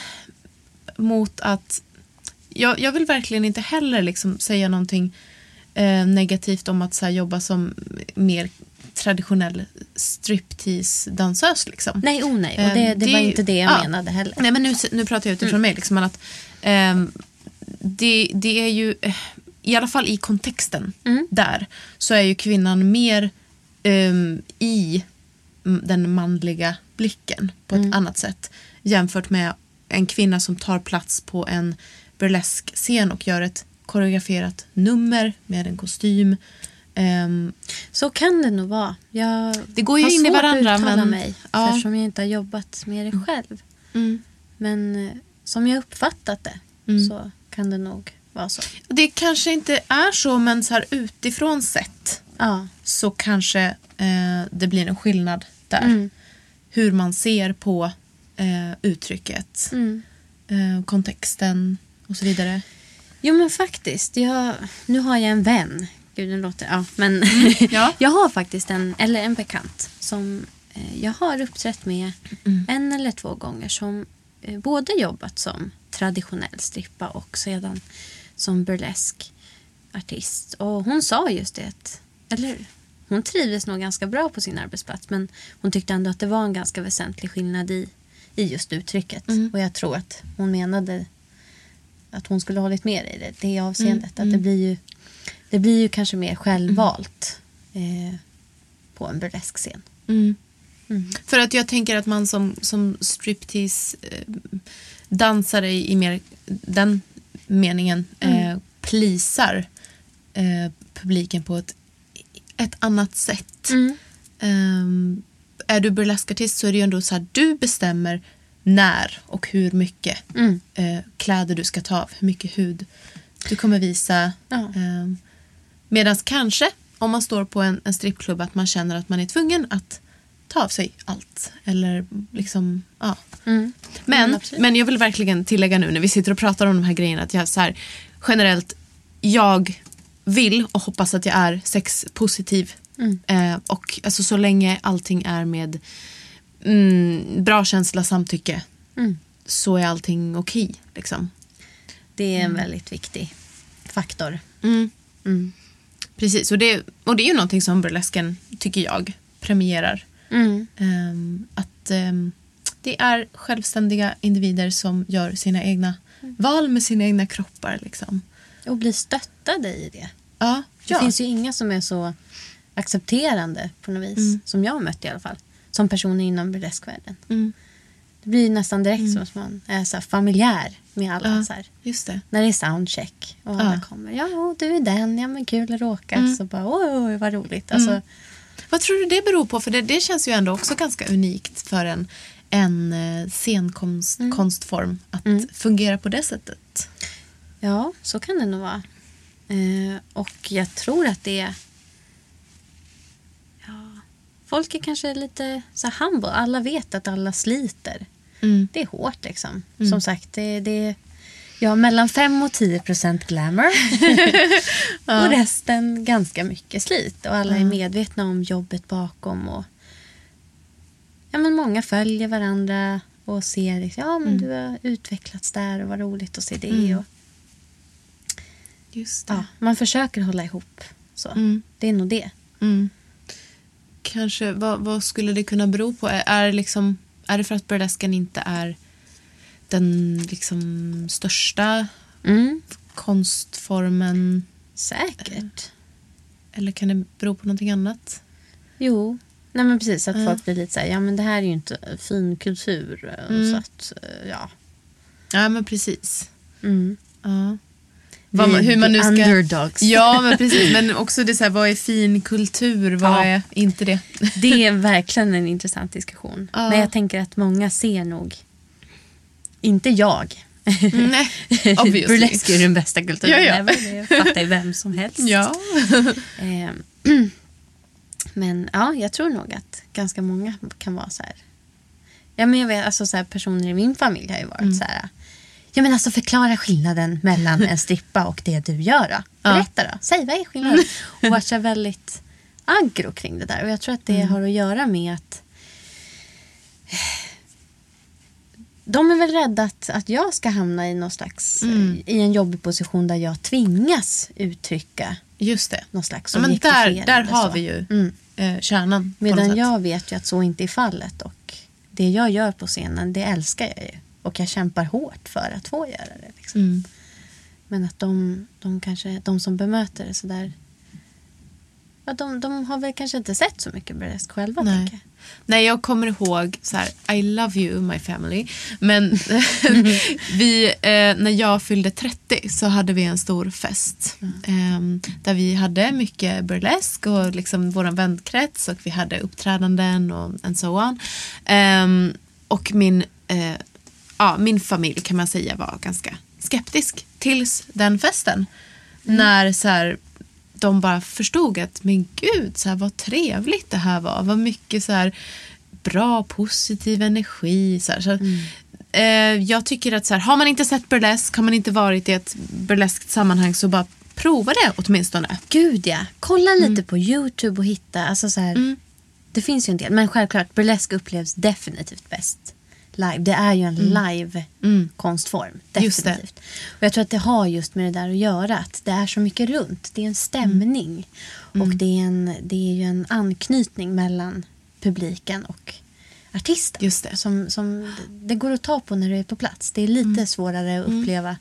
mot att jag, jag vill verkligen inte heller liksom säga någonting eh, negativt om att så här, jobba som mer traditionell striptease-dansös. Liksom. Nej, oh nej. Och Eh, det, det, var det- inte det jag ja. menade heller. Nej, men nu, nu pratar jag utifrån mig. Liksom, att, ehm, det, det är ju, eh, i alla fall i kontexten Mm. där, så är ju kvinnan mer ehm, i mm, den manliga blicken på ett Mm. annat sätt jämfört med en kvinna som tar plats på en burlesk scen och gör ett koreograferat nummer med en kostym. Ehm, Så kan det nog vara. Jag Det går ju in i varandra, uttala men- mig ja. eftersom jag inte har jobbat med det själv. mm. Men eh, som jag uppfattat det Mm. så kan det nog vara så. Det kanske inte är så, men så här utifrån sett Ja. så kanske eh, det blir en skillnad där. Mm. Hur man ser på eh, uttrycket, Mm. eh, kontexten och så vidare. Jo men faktiskt. Jag, nu har jag en vän. Gud, den låter... Ja, men Ja. jag har faktiskt en, eller en bekant som eh, jag har uppträtt med Mm. en eller två gånger som eh, både jobbat som traditionell strippa och sedan som burlesk artist. Och hon sa just det, eller hon trivdes nog ganska bra på sin arbetsplats men hon tyckte ändå att det var en ganska väsentlig skillnad i, i just uttrycket. Mm. Och jag tror att hon menade att hon skulle ha hållit med i det, det avseendet. Mm, Att det mm. blir ju, det blir ju kanske mer självvalt eh, på en burlesk scen. Mm. Mm. För att jag tänker att man som, som striptease eh, dansare i, i mer den meningen eh, plisar eh, publiken på ett, ett annat sätt. Mm. Ehm, är du burleskartist så är det ju ändå så här, du bestämmer när och hur mycket Mm. eh, kläder du ska ta av, hur mycket hud du kommer visa. Ja. Ehm, Medan kanske om man står på en, en strippklubb att man känner att man är tvungen att ta av sig allt. Eller liksom, ja. Mm. Men, Mm, men jag vill verkligen tillägga nu när vi sitter och pratar om de här grejerna att jag så här, generellt, jag vill och hoppas att jag är sexpositiv. Mm. Eh, och alltså så länge allting är med mm, bra känsla, samtycke Mm. så är allting okej. liksom. Det är en väldigt viktig faktor. Mm. Mm. Precis, och det, och det är ju någonting som burlesken, tycker jag, premierar. Mm. Ehm, att ehm, det är självständiga individer som gör sina egna val med sina egna kroppar. Liksom. Och bli stöttade i det. Ja, Det ja. finns ju inga som är så accepterande på något vis. Mm. Som jag har mött i alla fall. Som personer inom burleskvärlden. Mm, Det blir nästan direkt som att man är så familjär med alla. Ja. Så här. just det. När det är soundcheck och alla Ja. kommer. Ja, du är den. Ja, men kul att råkas. Mm. Och bara, oj, vad roligt. Alltså, Mm. Vad tror du det beror på? För det, det känns ju ändå också ganska unikt för en, en eh, scenkonstform att Mm. fungera på det sättet. Ja, så kan det nog vara. Eh, och jag tror att det... Ja, folk är kanske lite så här humble. Alla vet att alla sliter. Mm. Det är hårt liksom. Som sagt, det, det ja, mellan 5 och 10 procent glamour. Och resten ganska mycket slit. Och alla är medvetna om jobbet bakom. Och, ja, men många följer varandra och ser liksom, ja, men du har utvecklats där och vad roligt att se det. Mm. Och, Just det. ja, man försöker hålla ihop. Så. Mm. Det är nog det. Mm. Kanske, vad, vad skulle det kunna bero på? Är, är, liksom, är det för att burlesken inte är den liksom största Mm. konstformen? Säkert. Eller kan det bero på någonting annat? Jo. Nej men precis, att Ja. folk blir lite så här, ja men det här är ju inte fin kultur. eh, Mm. Så att, eh, ja. Ja, men precis. Mm. Ja. Vad man- hur man nu ska... Underdogs. Ja, men precis. Men också det så här, vad är fin kultur? Vad Ja. är inte det? Det är verkligen en intressant diskussion. Ja. Men jag tänker att många ser nog, inte jag. Nej. Burlesk är den bästa kulturen Ja, ja. Det fattar vem som helst. Ja. Ehm, Men ja, jag tror nog att ganska många kan vara så här. Ja, men jag vet, alltså så här, personer i min familj har ju varit Mm. så här. Ja, men alltså förklara skillnaden mellan en strippa och det du gör då. Berätta då. Säg vad är skillnaden? Och varit så väldigt aggro kring det där. Och jag tror att det Mm. har att göra med att de är väl rädda att, att jag ska hamna i någon slags, Mm. i en jobbig position där jag tvingas uttrycka Just det. någon slags Ja, men där, där har så. vi ju Mm. eh, kärnan. Medan jag vet ju att så inte är fallet. Och det jag gör på scenen, det älskar jag ju. Och jag kämpar hårt för att få göra det. Liksom. Mm. Men att de, de, kanske, de som bemöter det sådär... Ja, de, de har väl kanske inte sett så mycket burlesk själva. Nej. jag. Nej, jag kommer ihåg så här, I love you my family. Men vi, eh, när jag fyllde 30 så hade vi en stor fest. Eh, där vi hade mycket burlesk och liksom vår vänkrets och vi hade uppträdanden och and so on. Eh, och min, eh, ja, min familj kan man säga var ganska skeptisk tills den festen. När så här, de bara förstod att men gud, så här, vad trevligt det här var. Vad mycket så här, bra, positiv energi. Så här, så, eh, jag tycker att så här, har man inte sett burlesk, har man inte varit i ett burleskt sammanhang så bara prova det åtminstone. Gud ja. Kolla lite på YouTube och hitta. Alltså så här, Mm. Det finns ju en del. Men självklart, burlesk upplevs definitivt bäst live. Det är ju en live Mm. konstform. Just det. Definitivt. Och jag tror att det har just med det där att göra. Att det är så mycket runt. Det är en stämning. Mm. Och det är, en, det är ju en anknytning mellan publiken och artisten. Just det. Som, som det går att ta på när du är på plats. Det är lite Mm. svårare att uppleva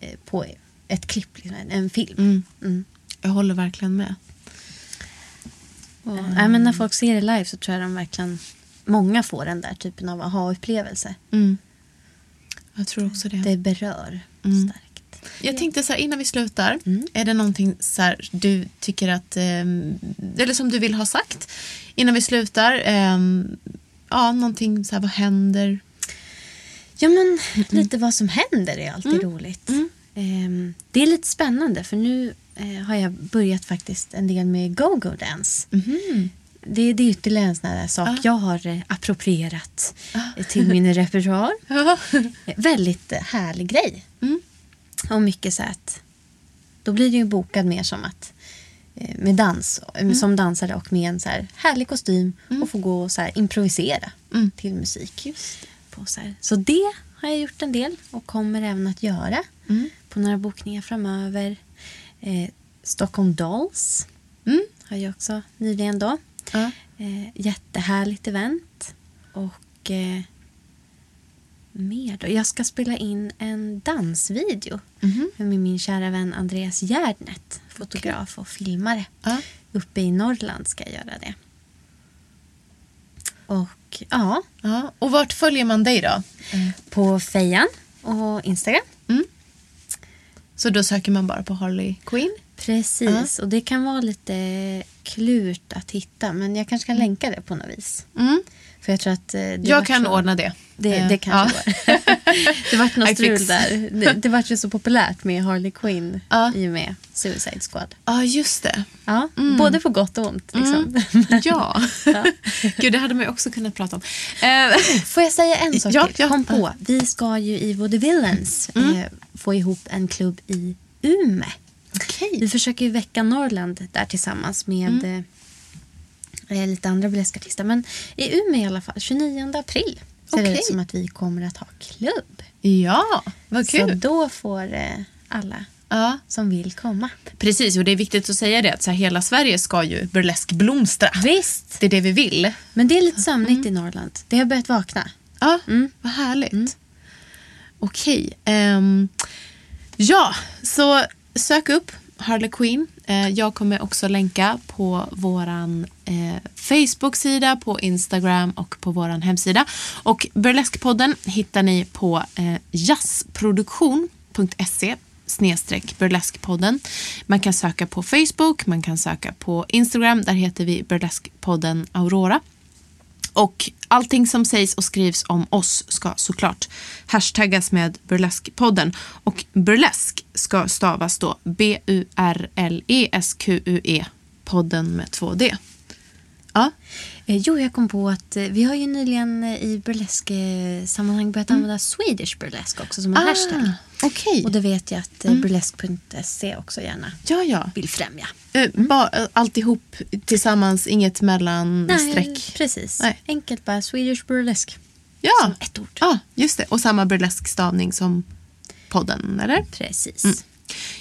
eh, på ett klipp, liksom, en- film. Mm. Mm. Jag håller verkligen med. Och, nej, men när folk ser det live så tror jag de verkligen många får den där typen av aha-upplevelse. Mm. Jag tror också det. Det berör Mm. starkt. Jag tänkte så här, innan vi slutar, Mm. är det någonting så här, du tycker att, ehm, eller som du vill ha sagt innan vi slutar? ehm, ja, någonting så här, vad händer? Ja, men lite vad som händer är alltid roligt. Mm. Ehm, det är lite spännande för nu eh, har jag börjat faktiskt en del med go-go dance. Mhm. Det, det är ytterligare en sån här sak Ah. jag har eh, approprierat Ah. eh, till min repertoar. Ja. Eh, Väldigt härlig grej. Mm. Och mycket så att då blir det ju bokad mer som att med dans, eh, som dansare och med en så här härlig kostym och få gå och så här improvisera Mm. till musik. På så, här. så det har jag gjort en del och kommer även att göra Mm. på några bokningar framöver. Eh, Stockholm Dolls Mm. har jag också nyligen då. Ja. Eh, jättehärligt event. Och eh, mer då? Jag ska spela in en dansvideo Mhm. med min kära vän Andreas Gärdnet, fotograf och filmare. Ja. Uppe i Norrland ska jag göra det. Och ja, Ja. Och vart följer man dig då? på Fejan och Instagram. Mm. Så då söker man bara på Harley Quinn? Precis, och det kan vara lite klurt att hitta men jag kanske kan länka det på något vis. Mm. För jag tror att eh, Jag kan så, ordna det. Det, Eh, det kanske ja. går. det vart något strul där. Det, det vart ju så populärt med Harley Quinn Ja. i och med Suicide Squad. Ja, just det. Ja, både på gott och ont. Liksom. Ja. Gud, det hade man ju också kunnat prata om. Eh, Får jag säga en sak Ja, till? ja. Kom på, vi ska ju i The Villains eh, få ihop en klubb i Ume. Okej. Vi försöker ju väcka Norrland där tillsammans med Mm. eh, eh, lite andra burleskartister. Men i Umeå i alla fall, 29 april ser det Okej. ut som att vi kommer att ha klubb. Ja, vad Så kul. då får eh, alla Ja, som vill komma. precis. Och det är viktigt att säga det att så här, hela Sverige ska ju burlesk blomstra. Visst, Det är det vi vill. men det är lite sömnigt i Norrland. Det har börjat vakna. Ja, vad härligt. Okej. ehm, ja, så sök upp Harley Quinn. Eh, jag kommer också länka på vår eh, Facebook-sida, på Instagram och på vår hemsida. Och Burleskpodden hittar ni på eh, jazzproduktion.se snedstreck burleskpodden. Man kan söka på Facebook, man kan söka på Instagram. Där heter vi burleskpodden Aurora. Och allting som sägs och skrivs om oss ska såklart hashtaggas med burleskpodden. Och burlesk ska stavas då B-U-R-L-E-S-Q-U-E podden med två D. Ja, Eh, jo, jag kom på att eh, vi har ju nyligen eh, i burlesk-sammanhang börjat använda Swedish burlesk också som en hashtag. Ah, okej. Och det vet jag att eh, burlesk.se också gärna Ja, ja. vill främja. Eh, Bara alltihop tillsammans, inget mellanstreck. precis. Nej. Enkelt bara Swedish burlesk. Ja. Som ett ord. ja, just det. Och samma burleskstavning som podden, eller? Precis.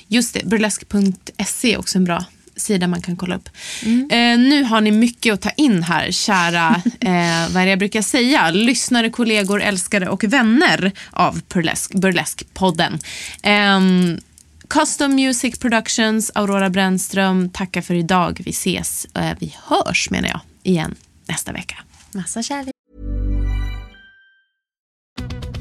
Just det, burlesk.se är också en bra sida man kan kolla upp. Eh, nu har ni mycket att ta in här, kära, eh, vad är det jag brukar säga, lyssnare, kollegor, älskare och vänner av Burlesk, Burlesk-podden. Ehm, Custom Music Productions, Aurora Brännström, tackar för idag. Vi ses, eh, vi hörs menar jag, igen nästa vecka. Massa kärlek.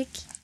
Tack.